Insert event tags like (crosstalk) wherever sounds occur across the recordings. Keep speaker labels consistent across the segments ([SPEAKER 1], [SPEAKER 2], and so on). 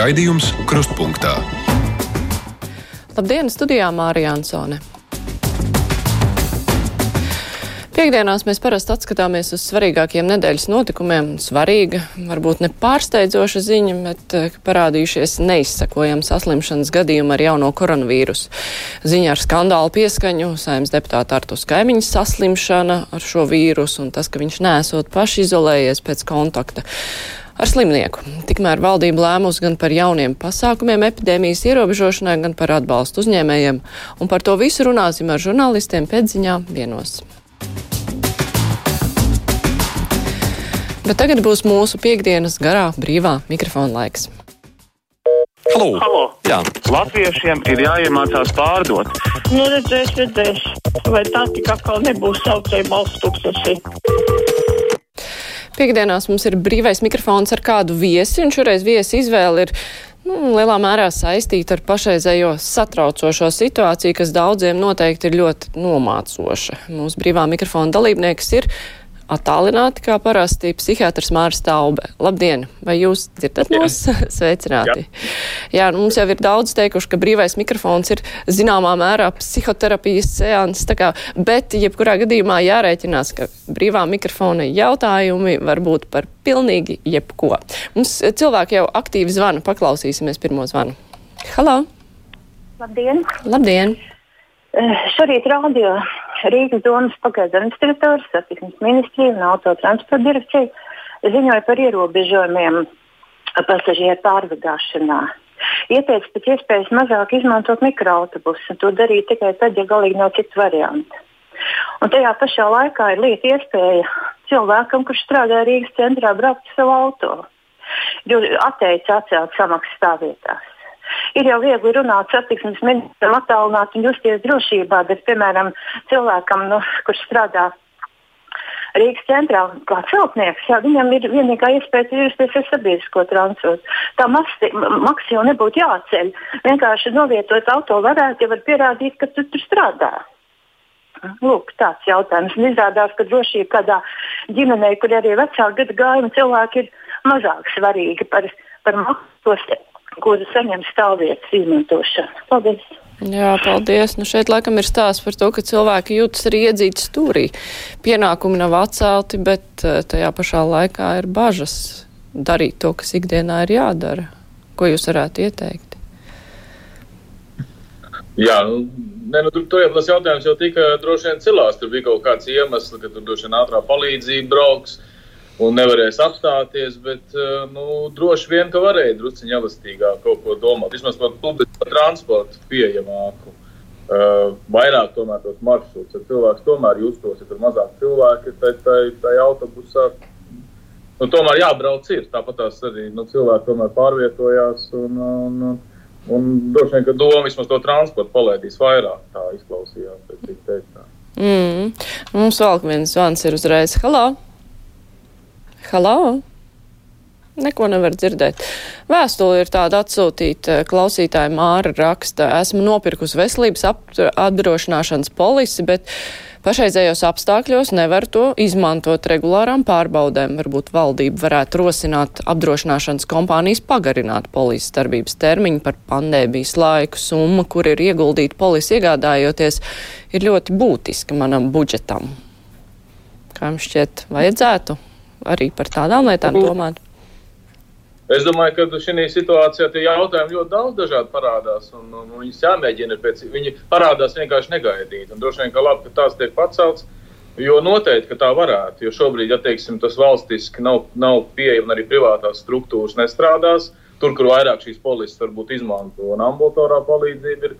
[SPEAKER 1] Raidījums Krustpunktā.
[SPEAKER 2] Labdien, studijā Mārija Ansone. Piektdienās mēs parasti atskatāmies uz svarīgākiem nedēļas notikumiem. Svarīga, varbūt ne pārsteidzoša ziņa, bet eh, parādījušies neizsakojama saslimšanas gadījuma ar jauno koronavīrusu. Ziņa ar skandālu pieskaņu, saimnes deputāta Artus Kaimiņas saslimšana ar šo vīrusu un tas, ka viņš nesot paši izolējies pēc kontakta ar slimnieku. Tikmēr valdība lēmusi gan par jauniem pasākumiem epidēmijas ierobežošanai, gan par atbalstu uzņēmējiem, un par to visu runāsim ar žurnālistiem pēcziņā vienos. Bet tagad būs mūsu piekdienas garā brīvā mikrofona laiks.
[SPEAKER 3] Halo.
[SPEAKER 4] Halo.
[SPEAKER 3] Jā.
[SPEAKER 4] Latviešiem ir jāiemācās pārdot.
[SPEAKER 5] Nu, redzēs, redzēs. Vai tā tik atkal nebūs saucēja balsts tūkstoši?
[SPEAKER 2] Piektdienās mums ir brīvais mikrofons ar kādu viesi, un šoreiz viesi izvēle ir nu, lielā mērā saistīta ar pašreizējo satraucošo situāciju, kas daudziem noteikti ir ļoti nomācoša. Mūsu brīvā mikrofona dalībnieks ir attālināti, kā parasti psihiatrs Māris Taube. Labdien! Vai jūs dzirdat mūs? (laughs) Sveicināti! Jā, Jā nu, mums jau ir daudz teikuši, ka brīvais mikrofons ir zināmā mērā psihoterapijas seans, tā kā, bet jebkurā gadījumā jārēķinās, ka brīvā mikrofona jautājumi var būt par pilnīgi jebko. Mums cilvēki jau aktīvi zvana, paklausīsimies pirmo zvanu. Halo!
[SPEAKER 6] Labdien!
[SPEAKER 2] Labdien!
[SPEAKER 6] Uh, šorīt radio Rīgas domas pagaidu administrators, satiksmes ministrija un autotransporta direkcija ziņoja par ierobežojumiem pasažieru pārvadāšanā. Ieteica pēc iespējas mazāk izmantot mikroautobusu un to darīt tikai tad, ja galīgi nav citu variantu. Un tajā pašā laikā ir lieta iespēja cilvēkam, kurš strādā Rīgas centrā, braukt ar savu auto. Jo atteicis atcelt samaksas stāvvietās ir jau viegli runāt satiksmes ministram attālināt un justies drošībā, bet, piemēram, cilvēkam, nu, kurš strādā Rīgas centrā, kā celtnieks, jā, viņam ir vienīgā iespēja justies ar sabiedrisko transportu. Tā maksa jau nebūtu jāceļ. Vienkārši novietot auto varētu, ja var pierādīt, ka tu tur strādā. Lūk, tāds jautājums. Un izrādās, ka drošība kādā ģimenē, kur arī vecāku gadu gājumi cilvēki ir mazāk svarīgi par, par maksu kuru saņem stāvvietas izmantošanu. Paldies!
[SPEAKER 2] Jā, paldies. Nu šeit laikam ir stāsts par to, ka cilvēki jūtas arī iedzīti stūrī. Pienākumi nav atcelti, bet eh, tajā pašā laikā ir bažas darīt to, kas ikdienā ir jādara. Ko jūs varētu ieteikt?
[SPEAKER 7] Jā, nu, ne, nu, tur, tur jau tas jautājums jau tika droši vien cilās. Tur bija kaut kāds iemesls, ka tur droši vien ātrā palīdzība brauks. Uh, un nevarēs apstāties. Bet eh, nu, droši vien, ka varēja druskuļi elastīgāk kaut ko domāt. Vismaz par publisko transportu pieejamāku. Uh, vairāk tomēr tos maršrutus, ja cilvēks tomēr justos, ja tur mazāk cilvēki ir tajā autobusā. Nu, tomēr jābrauc ir. Tāpat tās arī nu, cilvēki tomēr pārvietojās. Un, un, un, un droši vien, ka doma vismaz to transportu palaidīs vairāk. Tā izklausījās pēc viņa teiktā.
[SPEAKER 2] Mm. Mums vēl viens zvans ir uzreiz. Halo! Halo! Neko nevar dzirdēt. Vēstule ir tāda atsūtīta. Klausītāja Māra raksta, esmu nopirkusi veselības apdrošināšanas polisi, bet pašreizējos apstākļos nevar to izmantot regulārām pārbaudēm. Varbūt valdība varētu rosināt apdrošināšanas kompānijas pagarināt polises darbības termiņu par pandēmijas laiku. Summa, kur ir ieguldīta polisi iegādājoties, ir ļoti būtiska manam budžetam. Kā jums šķiet, vajadzētu? Arī par tādām lietām domāt?
[SPEAKER 7] Es domāju, ka šajā situācijā tie jautājumi ļoti daudz dažādi parādās, un, un, un viņus jāmēģina pēc, viņi parādās vienkārši negaidīt. Un droši vien, ka labi, ka tās tiek pacelts, jo noteikti, ka tā varētu, jo šobrīd, ja teiksim, tas valstiski nav, nav pieejams, arī privātās struktūras nestrādās, tur, kur vairāk šīs polises varbūt izmanto, un ambulatorā palīdzība ir,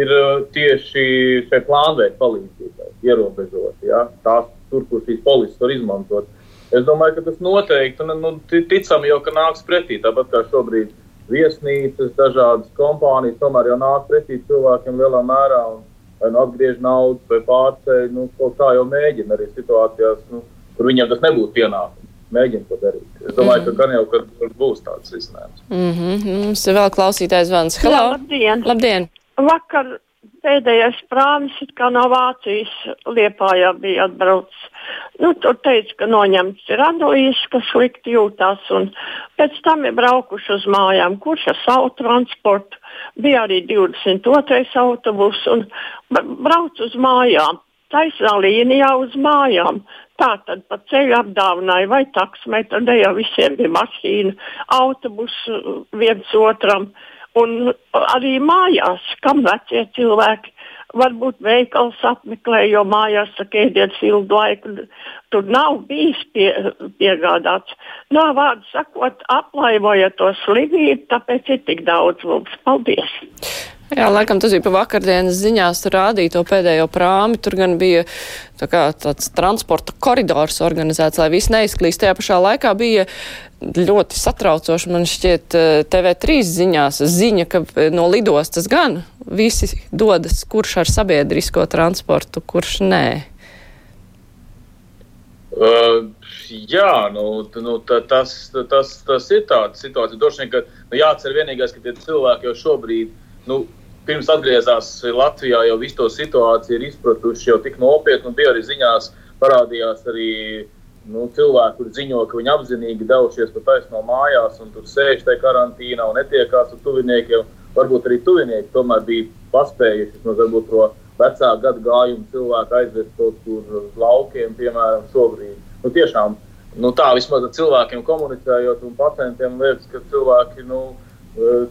[SPEAKER 7] ir uh, tieši šai plānveida palīdzībai ierobežot, ja? tās tur, kur šīs polises var izmantot. Es domāju, ka tas noteikti, nu, ticam jau, ka nāks pretī. Tāpat kā šobrīd viesnīcas, dažādas kompānijas tomēr jau nāk pretī cilvēkiem lielā mērā. Un, vai nu atgriež naudu, vai pārceļ, nu, kaut kā jau mēģina arī situācijās, nu, kur viņiem tas nebūtu pienākums. Mēģina to darīt. Es domāju, mm -hmm. ka gan jau kad būs tāds risinājums.
[SPEAKER 2] Mm -hmm. Mums ir vēl klausītājs zvans. Halo!
[SPEAKER 5] Jā, labdien!
[SPEAKER 2] labdien.
[SPEAKER 5] Vakar pēdējais prāmis kā no Vācijas Liepājā bija atbraucis. Nu, tur teica, ka noņemts ir Adojas, kas slikti jūtās, un pēc tam ir braukuši uz mājām, kurš ar savu transportu. Bija arī 22. autobus un brauc uz mājām. Taisnā līnijā uz mājām. Tā tad pa ceļu apdāvināja vai taksometru, ne jau visiem bija mašīna, autobusu viens otram. Uh, Un arī mājās, kam vecie cilvēki varbūt veikals apmeklē, jo mājās saka, ēdienas ilgu laiku tur nav bijis pie, piegādāts. No vārdu sakot, aplaivoja to slimību, tāpēc ir tik daudz mums. Paldies!
[SPEAKER 2] Jā, laikam tas bija pa vakardienas ziņās, rādīja to pēdējo prāmi, tur gan bija tā kā tāds transporta koridors organizēts, lai viss neizklīst. Tajā pašā laikā bija ļoti satraucoši, man šķiet, eh, TV3 ziņās ziņa, ka eh, no lidostas gan visi dodas, kurš ar sabiedrisko transportu, kurš nē.
[SPEAKER 7] Uh, jā, nu, nu, tā, tas, tas, tas ir tāds situācija. Droši vien, ka nu, jāatcer vienīgais, ka tie cilvēki jau šobrīd, nu, pirms atgriezās Latvijā, jau visu to situāciju ir izpratuši jau tik nopietni. Bija arī ziņās, parādījās arī nu, cilvēki, kuriem ziņo, ka viņi apzinīgi devušies pa taisno mājās un tur sēž tajā karantīnā un netiekās ar tuviniekiem. Varbūt arī tuvinieki tomēr bija paspējuši no varbūt, to vecāku gadu gājumu cilvēku aizvest kaut kur uz laukiem, piemēram, šobrīd. Nu, tiešām, nu, tā vismaz ar cilvēkiem komunicējot un pacientiem liekas, ka cilvēki. Nu,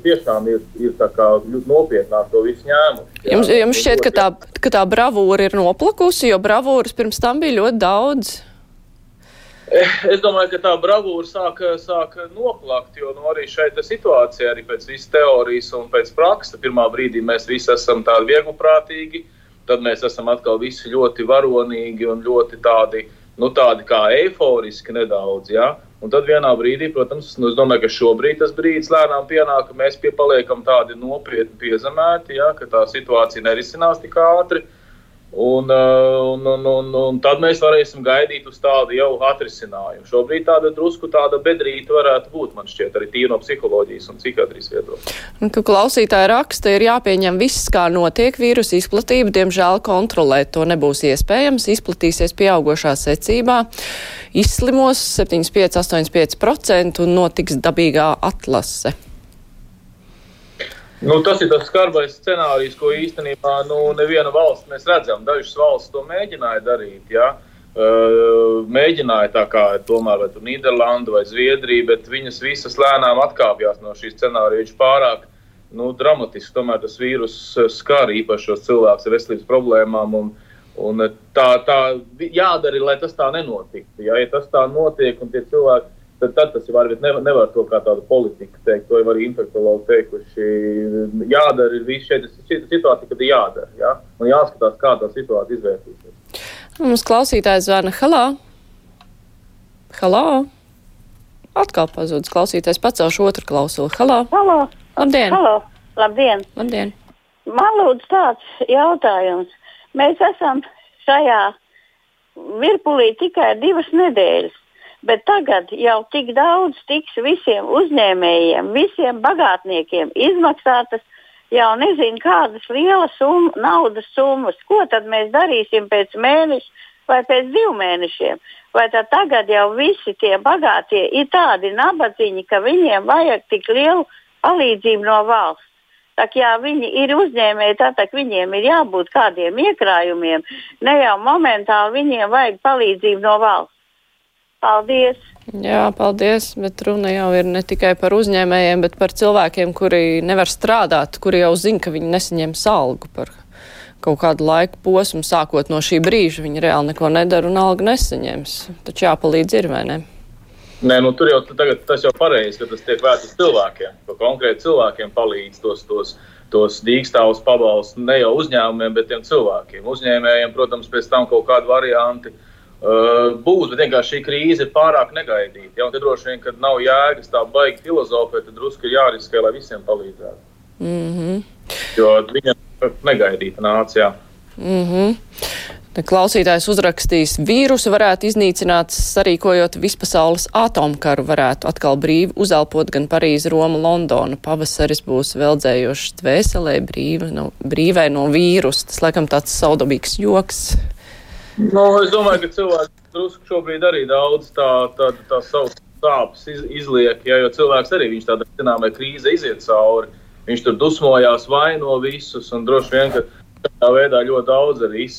[SPEAKER 7] tiešām ir, ir ļoti nopietnāk to visu ņēmuši.
[SPEAKER 2] Jums, jums šķiet, ka tā, ka tā bravūra ir noplakusi, jo bravūras pirms tam bija ļoti daudz.
[SPEAKER 7] Eh, es domāju, ka tā bravūra sāka, sāka noplakt, jo nu, arī šeit situācija, arī pēc visas teorijas un pēc prakses, pirmā brīdī mēs visi esam tādi viegliprātīgi, tad mēs esam atkal visi ļoti varonīgi un ļoti tādi, nu, tādi kā eiforiski nedaudz. Ja? Un tad vienā brīdī, protams, nu, es domāju, ka šobrīd tas brīdis lēnām pienāk, ka mēs paliekam tādi nopietni piezemēti, ja, ka tā situācija nerisinās tik ātri. Uh, Un, uh, un, un, un, un tad mēs varēsim gaidīt uz tādu jau atrisinājumu. Šobrīd tāda drusku tāda bedrīta varētu būt, man šķiet, arī tīra no psiholoģijas un psihiatrijas viedokļa.
[SPEAKER 2] Klausītāja raksta, ir jāpieņem viss, kā notiek vīrusu izplatība. Diemžēl kontrolēt to nebūs iespējams. Izplatīsies pieaugošā secībā, izslimos 75-85% un notiks dabīgā atlase.
[SPEAKER 7] Nu, tas ir tas skarbais scenārijs, ko īstenībā nu, neviena valsts mēs redzam. Dažas valsts to mēģināja darīt. Ja? Mēģināja tā kā tomēr, vai Nīderlanda vai Zviedrija, bet viņas visas lēnām atkāpjas no šī scenārija. Viņš pārāk nu, dramatiski tomēr tas vīrus skar īpaši šos cilvēkus ar veselības problēmām. Un, un tā, tā jādara, lai tas tā nenotiktu. Ja, ja tas tā notiek un tie cilvēki tad, tad tas var būt. Nevar, nevar to kā tādu politiku teikt. To jau arī infektuologi teikuši. Jādara ir viss šeit, šī situācija, kad ir jādara. Ja? Un jāskatās, kā tā situācija izvērtīsies.
[SPEAKER 2] Mums klausītājs zvana Halā. Halā. Atkal pazudis klausītājs, pacelšu otru klausuli. Halā.
[SPEAKER 1] Halo.
[SPEAKER 2] Labdien.
[SPEAKER 1] Halo. Labdien.
[SPEAKER 2] Labdien.
[SPEAKER 1] Man lūdzu tāds jautājums. Mēs esam šajā virpulī tikai divas nedēļas. Bet tagad jau tik daudz tiks visiem uzņēmējiem, visiem bagātniekiem izmaksātas jau nezinu kādas lielas sum, naudas summas. Ko tad mēs darīsim pēc mēneša vai pēc diviem mēnešiem? Vai tad tagad jau visi tie bagātie ir tādi nabadzīņi, ka viņiem vajag tik lielu palīdzību no valsts? Tak, jā, viņi ir uzņēmēji, tad viņiem ir jābūt kādiem iekrājumiem. Ne jau momentāli viņiem vajag palīdzību no valsts. Paldies!
[SPEAKER 2] Jā, paldies, bet runa jau ir ne tikai par uzņēmējiem, bet par cilvēkiem, kuri nevar strādāt, kuri jau zina, ka viņi nesaņems algu par kaut kādu laiku posmu, sākot no šī brīža. Viņi reāli neko nedara un algu nesaņems. Taču jāpalīdz ir, vai ne?
[SPEAKER 7] Nē, nu, tur jau tagad, tas jau pareizi, ka tas tiek vērts cilvēkiem. Ka konkrēti cilvēkiem palīdz tos, tos, tos dīkstāvus pabalstus ne jau uzņēmumiem, bet tiem cilvēkiem. Uzņēmējiem, protams, pēc tam kaut kādi varianti Uh, būs, bet vienkārši šī krīze ir pārāk negaidīta. Ja, tad droši vien, kad nav jēgas tā baigta filozofija, tad drusku ir jāriskē, lai visiem palīdzētu.
[SPEAKER 2] Mm -hmm.
[SPEAKER 7] Jo viņam negaidīta nācija.
[SPEAKER 2] Mm -hmm. Klausītājs uzrakstīs, vīrusu varētu iznīcināt, sarīkojot vispasaules atomkaru, varētu atkal brīvi uzelpot gan Parīzi, Roma, Londona. Pavasaris būs veldzējošs dvēselē brīva, no, brīvai no vīrusa. Tas, laikam, tāds saudabīgs joks.
[SPEAKER 7] Nu, es domāju, ka cilvēki drusku šobrīd arī daudz tā, tā, tā savas sāpes iz, izliek, ja, jo cilvēks arī viņš tādā zināmā krīze iziet cauri. Viņš tur dusmojās, vaino visus un droši vien, ka Tādā veidā ļoti daudz arī iz,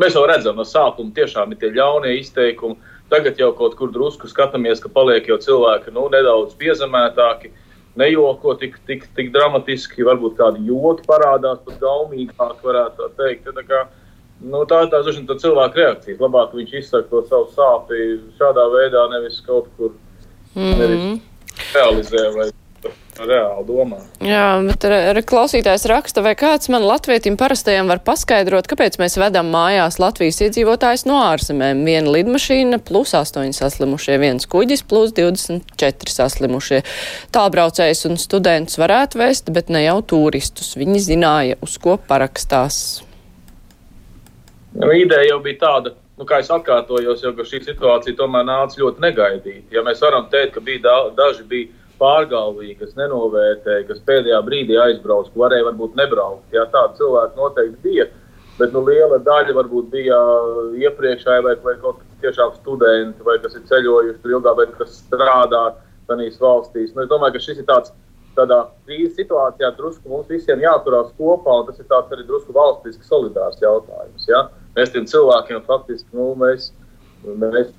[SPEAKER 7] mēs jau redzam no sākuma, tiešām ir tie ļaunie izteikumi. Tagad jau kaut kur drusku skatāmies, ka paliek jau cilvēki nu, nedaudz piezemētāki, nejoko tik, tik, tik dramatiski, varbūt kādi joki parādās, pat gaumīgāk, varētu teikt. Tā, kā, nu, tā ir tā, tā cilvēka reakcija. Labāk viņš izsaka to savu sāpju šādā veidā, nevis kaut kur mm -hmm. realizē vai reāli domā.
[SPEAKER 2] Jā, bet klausītājs raksta, vai kāds man latvietim parastajam var paskaidrot, kāpēc mēs vedam mājās Latvijas iedzīvotājus no ārzemēm. Viena lidmašīna plus 8 saslimušie, viens kuģis plus 24 saslimušie. Tālbraucējs un students varētu vest, bet ne jau turistus. Viņi zināja, uz ko parakstās.
[SPEAKER 7] Nu, ideja jau bija tāda, nu, kā es atkārtojos, ka šī situācija tomēr nāca ļoti negaidīta. Ja mēs varam teikt, ka bija da daži bija pārgalvīgi, kas nenovērtēja, kas pēdējā brīdī aizbrauc, ka varēja varbūt nebraukt. Jā, tādi cilvēki noteikti bija. Bet nu, liela daļa varbūt bija iepriekšēji, vai, vai kaut kas tiešām studenti, vai kas ir ceļojuši tur ilgāk, vai kas strādā tajās valstīs. Nu, es domāju, ka šis ir tāds tādā krīzes situācijā drusku mums visiem jāturās kopā, un tas ir tāds arī drusku valstiski solidārs jautājums. Ja? Mēs tiem cilvēkiem faktiski nu, mēs, mēs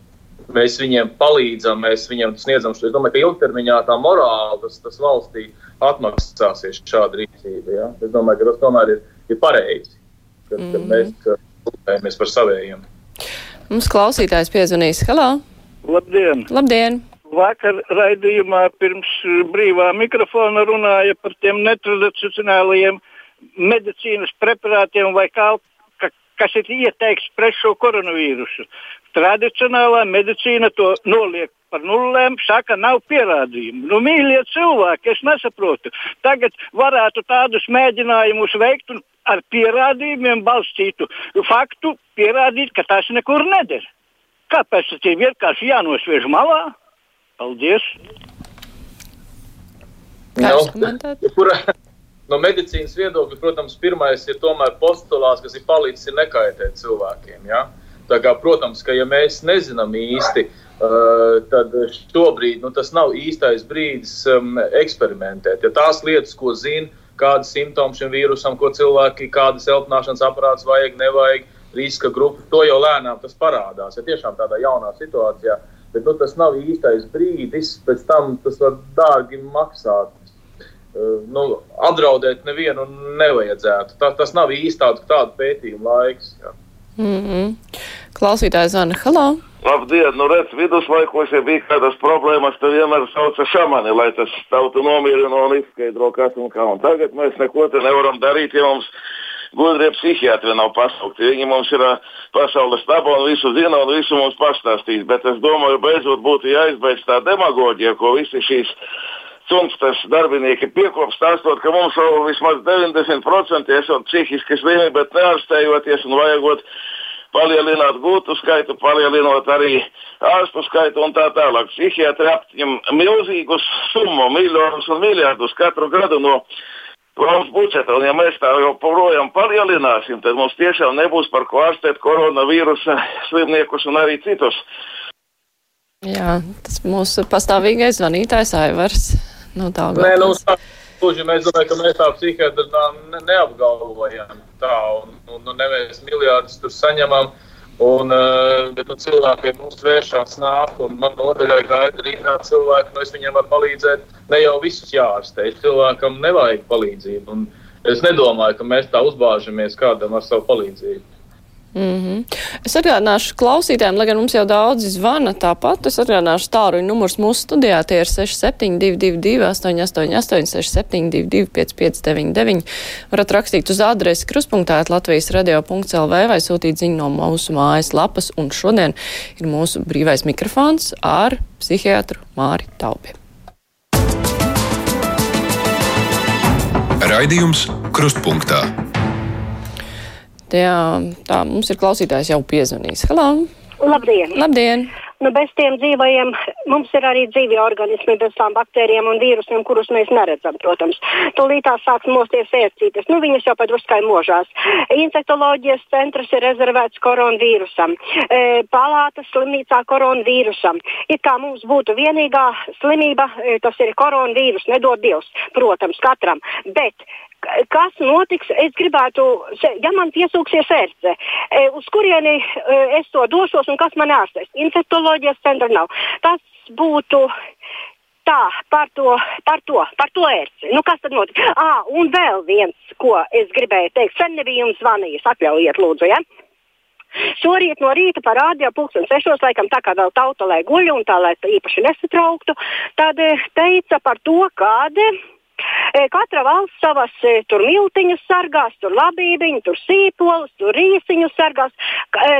[SPEAKER 7] mēs viņiem palīdzam, mēs viņiem sniedzam šo. Es domāju, ka ilgtermiņā tā morāla, tas, tas valstī atmaksāsies šāda rīcība. Ja? Es domāju, ka tas tomēr ir, ir pareizi, ka, mm. ka mēs rūpējamies par savējiem.
[SPEAKER 2] Mums klausītājs piezvanīs. Halo!
[SPEAKER 8] Labdien!
[SPEAKER 2] Labdien!
[SPEAKER 8] Vakar raidījumā pirms brīvā mikrofona runāja par tiem netradicionālajiem medicīnas preparātiem vai kā, ka, kas ir ieteikts pret šo koronavīrusu. Tradicionālā medicīna to noliek par nulēm, saka, nav pierādījumu. Nu, mīļie cilvēki, es nesaprotu. Tagad varētu tādus mēģinājumus veikt un ar pierādījumiem balstītu faktu pierādīt, ka tas nekur neder. Kāpēc tas ir vienkārši jānosviež malā? Paldies!
[SPEAKER 7] No, kurā, no medicīnas viedokļa, protams, pirmais ir tomēr postulāts, kas ir palicis, ir nekaitēt cilvēkiem. Ja? Uh, Kā, protams, ka ja mēs nezinām īsti, uh, tad šobrīd nu, tas nav īstais brīdis um, eksperimentēt. Ja tās lietas, ko zina, kādas simptomi šim vīrusam, ko cilvēki, kādas elpināšanas aparāts vajag, nevajag, riska grupa, to jau lēnām tas parādās. Ja tiešām tādā jaunā situācijā, bet nu, tas nav īstais brīdis, pēc tam tas var dārgi maksāt. Uh, nu, apdraudēt nevienu nevajadzētu. Tā, tas nav īsti tāds tādu pētījumu laiks. Jā.
[SPEAKER 2] Mm -hmm. Klausītājs zvana. Halo!
[SPEAKER 9] Labdien! Nu, redz, viduslaikos, ja bija kādas problēmas, tad vienmēr sauca šamani, lai tas tautu nomierina un izskaidro, kas un kā. Un tagad mēs neko te nevaram darīt, ja mums gudrie psihiatri nav pasaukti. Viņi mums ir pasaules tabā un visu zina un visu mums pastāstīs. Bet es domāju, beidzot būtu jāizbeidz tā demagoģija, ko visi šīs Cunkstas darbinieki piekop stāstot, ka mums vēl vismaz 90% esot psihiski slimi, bet neārstējoties un vajagot palielināt gūtu skaitu, palielinot arī ārstu skaitu un tā tālāk. Psihiatri apņem milzīgus summu, miljonus un miljardus katru gadu no valsts budžeta. Un ja mēs tā joprojām palielināsim, tad mums tiešām nebūs par ko ārstēt koronavīrusa slimniekus un arī citus.
[SPEAKER 2] Jā, tas mūsu pastāvīgais zvanītājs Aivars. Nu, tā
[SPEAKER 7] Nē, nu, tā, gluži mēs domājam, ka mēs tā psihiatri ne, neapgalvojam tā, un, un, un neviens miljārdus tur saņemam. Un, uh, bet nu, cilvēkiem mums vēršās nāk, un man nodaļā gaida rītā cilvēki, nu es viņiem varu palīdzēt. Ne jau visus jārastē, cilvēkam nevajag palīdzību. Un es nedomāju, ka mēs tā uzbāžamies kādam ar savu palīdzību.
[SPEAKER 2] Mm -hmm. Es atgādināšu klausītājiem, lai gan mums jau daudzi zvana tāpat. Es atgādināšu tāruņu numurs mūsu studijā. Tie ir 6722, 888, 672, 559, varat rakstīt uz adresi kruspunktā Latvijas radio.lv vai sūtīt ziņu no mūsu mājas lapas. Un šodien ir mūsu brīvais mikrofons ar psihiatru Māri Taupi.
[SPEAKER 3] Raidījums Krustpunktā.
[SPEAKER 2] Jā, tā mums ir klausītājs jau piezvanījis. Halo!
[SPEAKER 10] Labdien!
[SPEAKER 2] Labdien!
[SPEAKER 10] Nu, bez tiem dzīvajiem mums ir arī dzīvi organismi, bez tām baktērijām un vīrusiem, kurus mēs neredzam, protams. Tūlītā sāks mosties ērcītes, nu viņas jau pat druskai možās. Infektoloģijas centrs ir rezervēts koronavīrusam, e, palātas slimnīcā koronavīrusam. It kā mums būtu vienīgā slimība, e, tas ir koronavīrus, nedod Dievs, protams, katram. Bet kas notiks, es gribētu, ja man piesūksies ērce, e, uz kurieni e, es to došos un kas man ārstēs. Infektoloģijas centra nav. Tas būtu. Tā, par to, par to, par to ērci. Nu, kas tad notika? Ah, un vēl viens, ko es gribēju teikt. Sen nebija jums zvanījis, atļaujiet, lūdzu, ja? Šorīt no rīta parādīja pulksten sešos, laikam tā kā vēl tauta, lai guļ un tā, lai īpaši nesatrauktu, tad teica par to, kāda Katra valsts savas tur miltiņus sargās, tur labībiņu, tur sīpolus, tur rīsiņus sargās.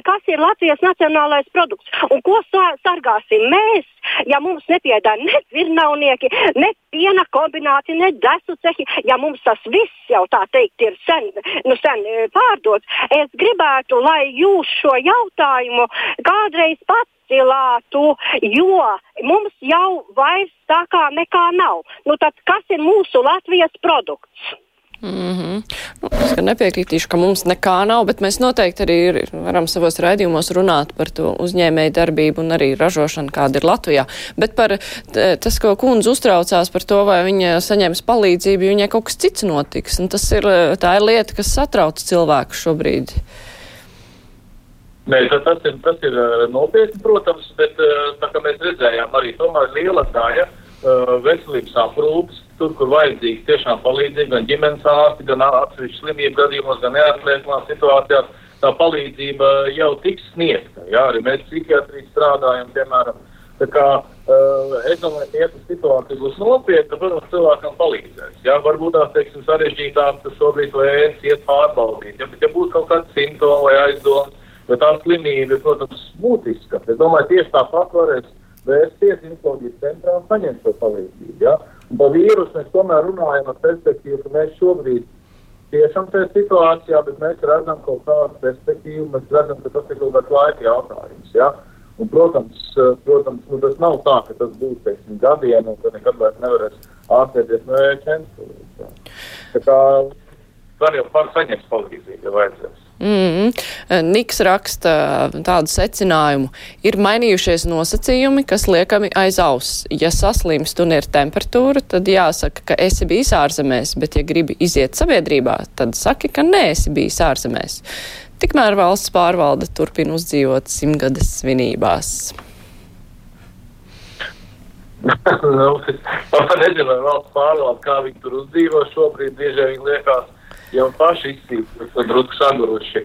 [SPEAKER 10] Kas ir Latvijas nacionālais produkts? Un ko sargāsim mēs, ja mums nepiedara ne virnaunieki, ne piena kombinācija, ne desu cehi, ja mums tas viss jau tā teikt ir sen, nu, sen pārdots? Es gribētu, lai jūs šo jautājumu kādreiz pats izcilātu, jo mums jau vairs tā kā nekā nav. Nu, tad kas ir mūsu Latvijas produkts?
[SPEAKER 2] Mm -hmm. nu, es nepiekritīšu, ka mums nekā nav, bet mēs noteikti arī ir, varam savos raidījumos runāt par to uzņēmēju darbību un arī ražošanu, kāda ir Latvijā. Bet par tas, ko kundze uztraucās par to, vai viņa saņems palīdzību, viņai kaut kas cits notiks. Un tas ir, tā ir lieta, kas satrauc cilvēku šobrīd.
[SPEAKER 7] Nē, tas, tas, ir, tas ir eh, nopietni, protams, bet eh, tā kā mēs redzējām, arī tomēr liela daļa uh, veselības aprūpes, tur, kur vajadzīga tiešām palīdzība, gan ģimenes ārsti, gan atsevišķu slimību gadījumos, gan neatliekamās situācijās, tā palīdzība jau tiks sniegta. Jā, arī mēs psihiatrī strādājam, piemēram. Tā kā uh, es domāju, ka, ja tā situācija būs nopietna, protams, cilvēkam palīdzēs. Jā, varbūt tās, teiksim, sarežģītāk, tas šobrīd vērs iet pārbaudīt. Ja, bet, ja būs kaut kāds simptomi vai aizdoms, Bet tā slimība ir, protams, būtiska. Es domāju, tieši tāpat varēs vērsties infekcijas centrā un saņemt šo palīdzību. Ja? Un par vīrusu mēs tomēr runājam ar perspektīvu, ka mēs šobrīd tiešām tajā situācijā, bet mēs redzam kaut kādu perspektīvu, mēs redzam, ka tas ir kaut kāds laika jautājums. Ja? Un, protams, protams nu, tas nav tā, ka tas būs teiksim, gadiem, un ka nekad vairs nevarēs ārstēties no ēķenes. Tā kā var jau saņemt palīdzību, ja vajadzēs.
[SPEAKER 2] Mm -hmm. Niks raksta tādu secinājumu. Ir mainījušies nosacījumi, kas liekami aiz auss. Ja saslimst un ir temperatūra, tad jāsaka, ka esi bijis ārzemēs, bet ja gribi iziet sabiedrībā, tad saki, ka neesi bijis ārzemēs. Tikmēr valsts pārvalde turpina uzdzīvot simtgades svinībās. (laughs)
[SPEAKER 7] nu, es nezinu, vai valsts pārvalde, kā viņi tur uzdzīvo šobrīd, bieži viņi liekas jau paši izcīnījuši, drusku saguruši.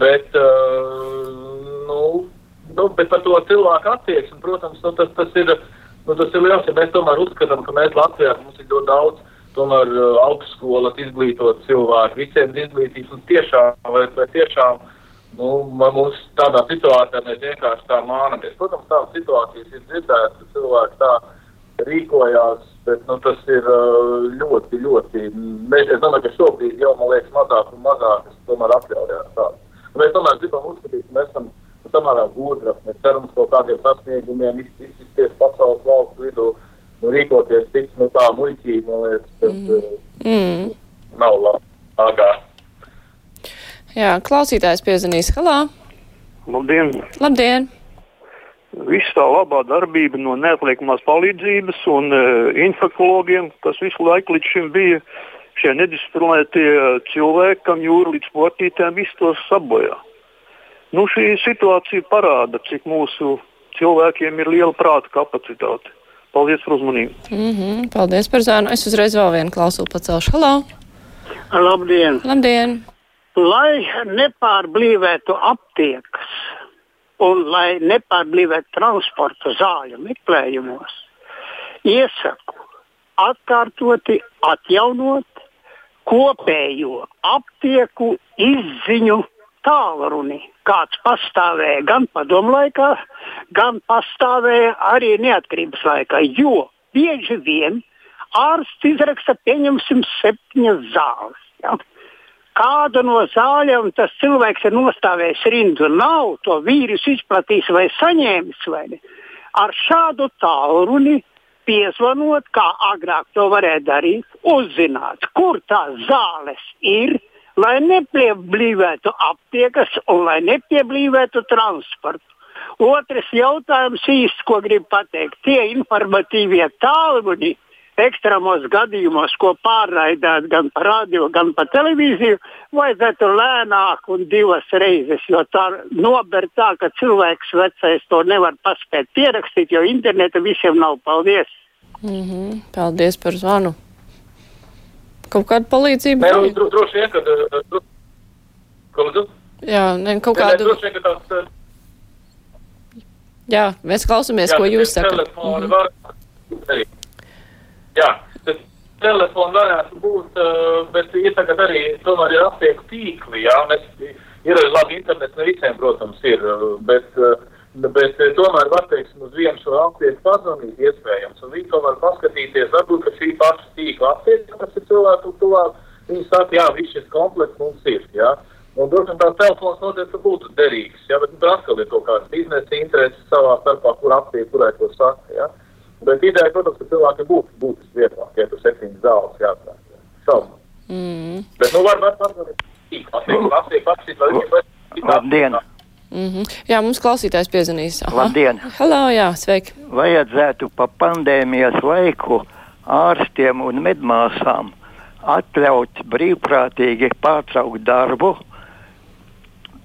[SPEAKER 7] Bet, uh, nu, nu, bet par to cilvēku attieksmi, protams, nu, tas, tas, ir, nu, tas ir liels. Ja mēs tomēr uzskatām, ka mēs Latvijā mums ir ļoti daudz tomēr uh, augstskolas izglītot cilvēku, visiem izglītības un tiešām, vai, vai tiešām, nu, mums tādā situācijā mēs vienkārši tā mānamies. Protams, tādas situācijas ir dzirdētas, cilvēki tā rīkojās Bet, nu, tas ir ļoti, ļoti. Mēs, es domāju, ka šobrīd jau man liekas mazāk un mazāk, kas tomēr atļaujās tādu. Mēs tomēr gribam uzskatīt, ka mēs esam samērā gudri. Mēs ceram uz kaut kādiem sasniegumiem, izsties pasaules valstu vidū, nu, rīkoties tik nu, tā muļķīgi, man liekas, tas mm. mm. nav labi.
[SPEAKER 2] Jā, klausītājs piezvanīs. Halā!
[SPEAKER 11] Labdien!
[SPEAKER 2] Labdien!
[SPEAKER 11] Viss tā labā darbība no neatliekamās palīdzības un uh, infektologiem, kas visu laiku līdz šim bija šie nedisciplinētie cilvēki, kam jūra līdz potītēm visu tos sabojā. Nu, šī situācija parāda, cik mūsu cilvēkiem ir liela prāta kapacitāte. Paldies par uzmanību.
[SPEAKER 2] Mm -hmm, paldies par zēnu. Es uzreiz vēl vienu klausulu pacelšu. Halo!
[SPEAKER 12] Labdien!
[SPEAKER 2] Labdien!
[SPEAKER 12] Lai nepārblīvētu aptiekas un lai nepārblīvētu transporta zāļu meklējumos, iesaku atkārtoti atjaunot kopējo aptieku izziņu tālruni, kāds pastāvēja gan padomu laikā, gan pastāvēja arī neatkarības laikā. Jo bieži vien ārsts izraksta, pieņemsim, septiņas zāles. Ja? Kādu no zāļiem tas cilvēks ir nostājis rindu, nav to vīrusu izplatījis vai saņēmis. Vai ne? Ar šādu tālruni piezvanot, kā agrāk to varēja darīt, uzzināt, kur tās zāles ir, lai nepieblīvētu aptiekas un lai nepieblīvētu transportu. Otrs jautājums īsti, ko gribu pateikt, tie informatīvie tālruni ekstremos gadījumos, ko pārraidāt gan pa radio, gan pa televīziju, vajadzētu lēnāk un divas reizes, jo tā nober tā, ka cilvēks vecais to nevar paspēt pierakstīt, jo interneta visiem nav. Paldies!
[SPEAKER 2] Mm -hmm. Paldies par zvanu! Kaut kāda palīdzība?
[SPEAKER 7] Nē, nu, dro, droši vien, ka. Uh, Lūdzu?
[SPEAKER 2] Jā, ne, kaut
[SPEAKER 7] Nē,
[SPEAKER 2] kādu.
[SPEAKER 7] nē, droši vien, ka tās. uh,
[SPEAKER 2] Jā, mēs klausamies, ko jūs sakat.
[SPEAKER 7] Telefoni
[SPEAKER 2] Mhm.
[SPEAKER 7] var. Jā, tas telefoni varētu būt, uh, bet ir tagad arī tomēr ir aptieku tīkli, jā, mēs, ir arī labi internets, ne visiem, protams, ir, bet, uh, bet uh, tomēr var, teiksim, uz vienu šo aptieku pazvanīt iespējams, un viņi tomēr paskatīties, varbūt, ka šī paša tīkla aptieka, kas ir cilvēku tuvāk, viņi saka, jā, viss šis komplekts mums ir, jā. Un, droši vien, tās telefons noteikti būtu derīgs, jā, bet nu, tur atkal ir kaut kādas biznesa intereses savā starpā, kur aptiek, kurai to saka, jā. Bet ideja, protams, ka cilvēkiem būtu būtiski vieglāk, ja tur septiņas zāles jāatvērt. Šaubām.
[SPEAKER 2] Mm.
[SPEAKER 7] Bet, nu, var, var, var,
[SPEAKER 13] Labdien!
[SPEAKER 2] Mm -hmm. Jā, mums klausītājs piezvanīs.
[SPEAKER 13] Labdien!
[SPEAKER 2] Halo, jā, sveiki!
[SPEAKER 13] Vajadzētu pa pandēmijas laiku ārstiem un medmāsām atļaut brīvprātīgi pārtraukt darbu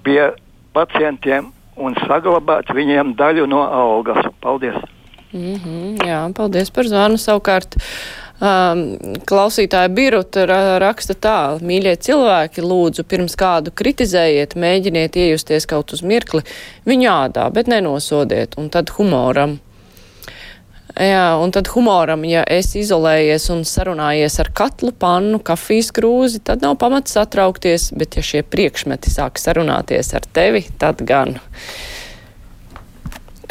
[SPEAKER 13] pie pacientiem un saglabāt viņiem daļu no algas. Paldies!
[SPEAKER 2] Mm -hmm, jā, paldies par zvanu. Savukārt um, klausītāja Biruta ra raksta tā, mīļie cilvēki, lūdzu, pirms kādu kritizējiet, mēģiniet iejusties kaut uz mirkli viņu ādā, bet nenosodiet, un tad humoram. Jā, un tad humoram, ja es izolējies un sarunājies ar katlu, pannu, kafijas krūzi, tad nav pamats satraukties, bet ja šie priekšmeti sāk sarunāties ar tevi, tad gan.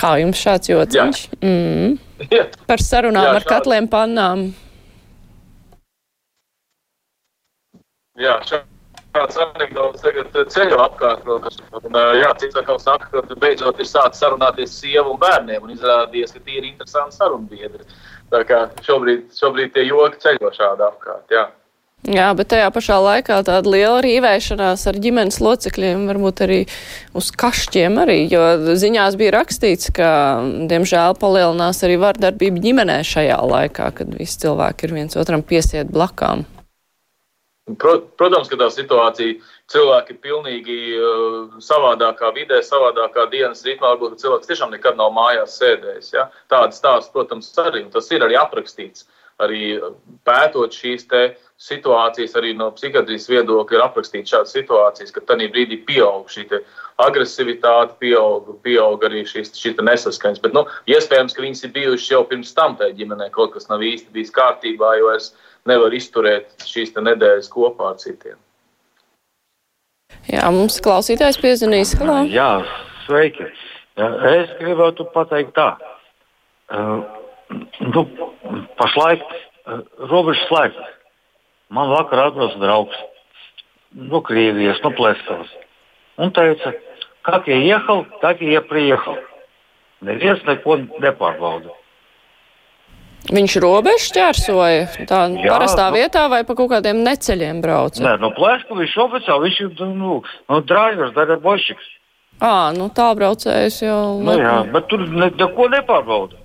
[SPEAKER 2] Kā jums šāds jociņš? Mm.
[SPEAKER 7] Jā.
[SPEAKER 2] Par sarunām
[SPEAKER 7] Jā,
[SPEAKER 2] ar
[SPEAKER 7] šādi.
[SPEAKER 2] katliem pannām.
[SPEAKER 7] Jā, šāds anekdots tagad ceļo apkārt. Un, jā, cits atkal saka, ka beidzot ir sācis sarunāties sievu un bērniem un izrādījies, ka tie ir interesanti sarunbiedri. Tā kā šobrīd, šobrīd tie joki ceļo šādi apkārt. Jā.
[SPEAKER 2] Jā, bet tajā pašā laikā tāda liela rīvēšanās ar ģimenes locekļiem, varbūt arī uz kašķiem arī, jo ziņās bija rakstīts, ka, diemžēl, palielinās arī vardarbība ģimenē šajā laikā, kad visi cilvēki ir viens otram piesiet blakām.
[SPEAKER 7] Pro, protams, ka tā situācija cilvēki ir pilnīgi uh, savādākā vidē, savādākā dienas ritmā. Varbūt cilvēks tiešām nekad nav mājās sēdējis. Ja? Tādas stāsts, protams, arī tas ir arī aprakstīts. Arī pētot šīs situācijas, arī no psihiatrijas viedokļa, ir aprakstīts šādas situācijas, ka tajā brīdī pieaug šī agresivitāte, pieaug, pieaug arī šīs, šī nesaskaņas. Bet, nu, iespējams, ka viņas ir bijušas jau pirms tam tajā ģimenē, kaut kas nav īsti bijis kārtībā, jo es nevaru izturēt šīs nedēļas kopā ar citiem.
[SPEAKER 2] Jā, mums klausītājs piezvanīs. Halo!
[SPEAKER 14] Jā, sveiki. Es gribētu pateikt tā. Uh, nu, pašlaik uh, robežas slēgta. Man vakar atnāca draugs no Krievijas, no Pleskavas. Un teica, как я ехал, так и я приехал. Neviens neko nepārbauda.
[SPEAKER 2] Viņš robežu šķērsoja tā
[SPEAKER 14] Jā,
[SPEAKER 2] parastā
[SPEAKER 14] nu-
[SPEAKER 2] vietā vai pa kaut kādiem neceļiem brauca?
[SPEAKER 14] Nē, no Pleskavas viņš oficiāli, viņš ir nu, no drāvijas, darbošiks.
[SPEAKER 2] Ā, nu tā braucējs jau.
[SPEAKER 14] Nu, jā, bet tur ne, neko nepārbauda.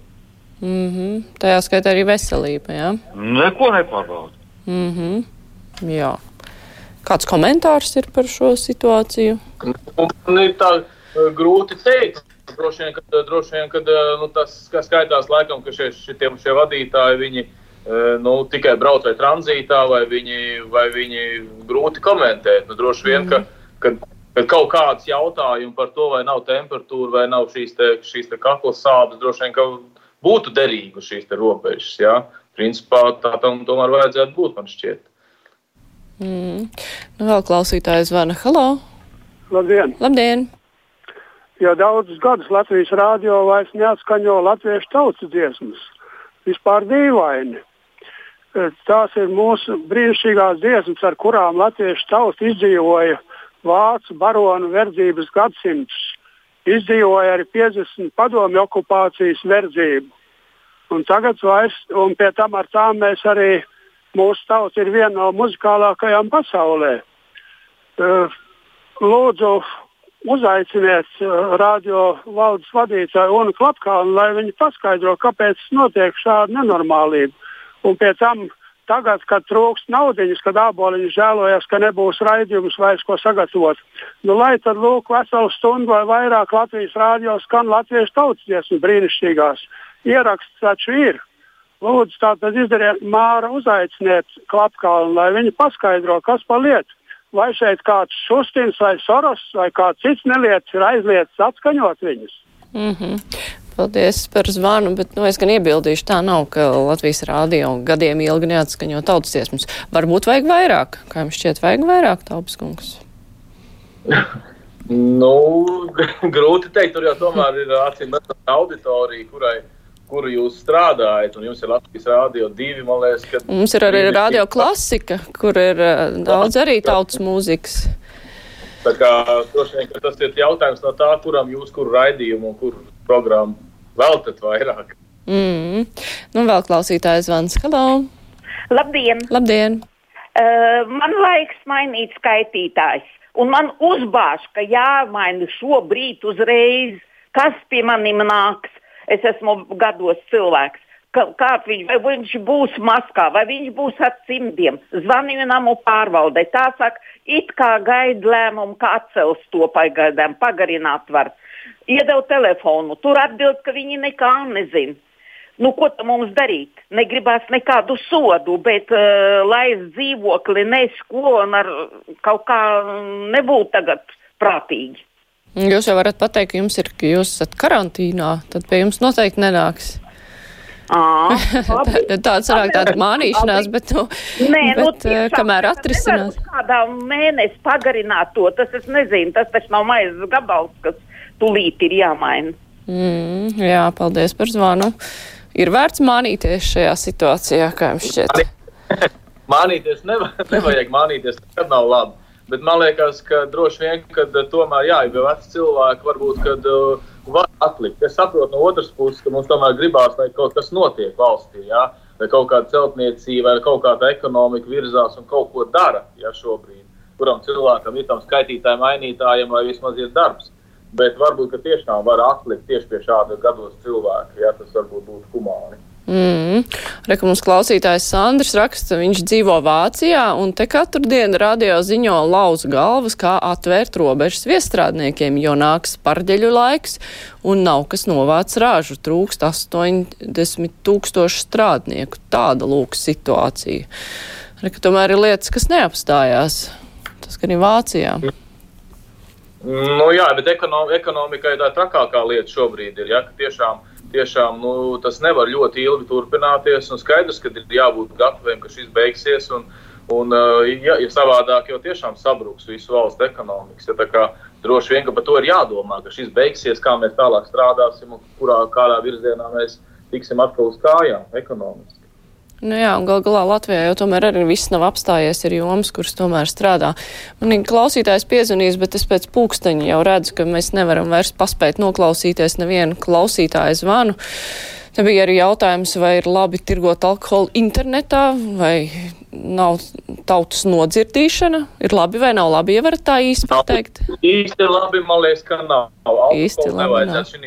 [SPEAKER 2] Mm -hmm. Tajā skaitā arī veselība, jā.
[SPEAKER 14] Neko nepārbauda.
[SPEAKER 2] Mm -hmm. Jā. Kāds komentārs ir par šo situāciju?
[SPEAKER 7] Un ir tā uh, grūti teikt. Droši vien, ka, droši vien, ka nu, tas ka skaitās laikam, ka šie, šitiem, šie vadītāji viņi, uh, nu, tikai brauc vai tranzītā, vai viņi, vai viņi grūti komentēt. Nu, droši vien, ka, ka, ka kaut kāds jautājums par to, vai nav temperatūra, vai nav šīs, te, šīs te kakla sāpes, droši vien, ka būtu derīgi uz šīs robežas. Jā. Principā tā tam tomēr vajadzētu būt, man šķiet.
[SPEAKER 2] Mm. Nu, vēl klausītājs zvana. Halo!
[SPEAKER 15] Labdien!
[SPEAKER 2] Labdien!
[SPEAKER 15] Jau daudzus gadus Latvijas rādio vairs neatskaņo latviešu tautas dziesmas. Vispār dīvaini. Tās ir mūsu brīnišķīgās dziesmas, ar kurām latviešu tauta izdzīvoja vācu baronu verdzības gadsimtus. Izdzīvoja arī 50 padomju okupācijas verdzību. Un tagad vairs, un pie tam ar tām mēs arī, mūsu tauta ir viena no muzikālākajām pasaulē. Lūdzu, uzaiciniet radio valdes vadītāju Unu Klapkānu, lai viņi paskaidro, kāpēc notiek šāda nenormālība. Un pie tam tagad, kad trūkst naudiņas, kad āboliņš žēlojas, ka nebūs raidījums vairs ko sagatavot. Nu, lai tad lūk veselu stundu vai vairāk Latvijas rādio skan latviešu tautas dziesmu brīnišķīgās. Ieraksts taču ir. Lūdzu, tātad izdariet Māra uzaiciniet Klapkalnu, lai viņi paskaidro, kas pa lietu. Vai šeit kāds Šustins vai Soros vai kāds cits nelietis ir aizliegts atskaņot viņus.
[SPEAKER 2] Mm -hmm. Paldies par zvanu, bet nu, es gan iebildīšu, tā nav, ka Latvijas rādio gadiem ilgi neatskaņo tautas dziesmas. Varbūt vajag vairāk, kā jums šķiet, vajag vairāk taupas kungs. (laughs)
[SPEAKER 7] nu, (laughs) grūti teikt, tur jau tomēr ir acīm redzama auditorija, kurai kuru jūs strādājat, un jums ir Latvijas rādio divi, man liekas, ka.
[SPEAKER 2] Mums ir arī radio klasika, kur ir uh, daudz arī tautas mūzikas.
[SPEAKER 7] Tā kā droši vien, tas ir jautājums no tā, kuram jūs kuru raidījumu un kuru programmu veltat vairāk.
[SPEAKER 2] Mm. Nu, vēl klausītājs zvans. Hello!
[SPEAKER 16] Labdien!
[SPEAKER 2] Labdien!
[SPEAKER 16] Uh, man laiks mainīt skaitītājs, un man uzbāž, ka jāmaina šobrīd uzreiz, kas pie maniem nāks es esmu gados cilvēks. Kā viņš, vai viņš būs maskā, vai viņš būs ar cimdiem, zvanīju namu pārvaldē. Tā saka, it kā gaida lēmumu, kā atcels to pagaidām, pagarināt var. Iedevu telefonu, tur atbild, ka viņi nekā nezina. Nu, ko tam mums darīt? Negribās nekādu sodu, bet uh, lai es dzīvokli nesko un ar kaut kā nebūtu tagad prātīgi.
[SPEAKER 2] Jūs jau varat pateikt, ka jums ir, ka jūs esat karantīnā, tad pie jums noteikti nenāks. (laughs) Tāds sanāk tāda mānīšanās, bet, nu,
[SPEAKER 16] Nē, nu,
[SPEAKER 2] bet tiešām, kamēr atrisinās.
[SPEAKER 16] Kādā mēnesī pagarināt to, tas es nezinu, tas taču nav maizes gabals, kas tūlīt ir jāmaina.
[SPEAKER 2] Mm, jā, paldies par zvanu. Ir vērts mānīties šajā situācijā, kā jums šķiet? (laughs)
[SPEAKER 7] mānīties nevajag, (laughs) nevajag mānīties, tad nav labi. Bet man liekas, ka droši vien, ka tomēr, jā, ja veci cilvēki varbūt, kad uh, var atlikt. Es saprotu no otras puses, ka mums tomēr gribās, lai kaut kas notiek valstī, jā, vai kaut kāda celtniecība, vai kaut kāda ekonomika virzās un kaut ko dara, ja šobrīd, kuram cilvēkam ir tam skaitītājiem, mainītājiem, vai vismaz ir darbs. Bet varbūt, tiešām var atlikt tieši pie šāda gados cilvēka, ja tas varbūt būtu humāni.
[SPEAKER 2] Mm. Reku mums klausītājs Sandrs raksta, viņš dzīvo Vācijā un te katru dienu radio ziņo lauz galvas, kā atvērt robežas viestrādniekiem, jo nāks parģeļu laiks un nav kas novāc rāžu, trūkst 80 tūkstoši strādnieku. Tāda lūk situācija. Reku tomēr ir lietas, kas neapstājās. Tas gan ir Vācijā.
[SPEAKER 7] Nu jā, bet ekonom, ekonomikai tā trakākā lieta šobrīd ir, ja, tiešām tiešām nu, tas nevar ļoti ilgi turpināties. Skaidrs, ka ir jābūt gataviem, ka šis beigsies. Un, un, ja, ja savādāk jau tiešām sabruks visu valstu ekonomikas. Ja, kā, droši vien, ka par to ir jādomā, ka šis beigsies, kā mēs tālāk strādāsim un kurā, kādā virzienā mēs tiksim atkal uz kājām ekonomiski.
[SPEAKER 2] Nu jā, un gal galā Latvijā jau tomēr arī viss nav apstājies, ir jomas, kuras tomēr strādā. Man ir klausītājs piezvanījis, bet es pēc pūksteņa jau redzu, ka mēs nevaram vairs paspēt noklausīties nevienu klausītāju zvanu. Te bija arī jautājums, vai ir labi tirgot alkoholu internetā, vai nav tautas nodzirdīšana. Ir labi vai nav labi, ja varat tā īsti pateikt?
[SPEAKER 7] Īsti labi, man liekas, ka nav. Alkoholu
[SPEAKER 2] īsti labi.
[SPEAKER 7] Nevajadzētu šī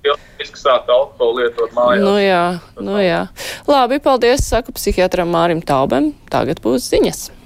[SPEAKER 7] situācijā izsākt alkoholu lietot mājās.
[SPEAKER 2] Nu jā, nu jā. Labi, paldies, saku psihiatram Mārim Taubem. Tagad būs ziņas.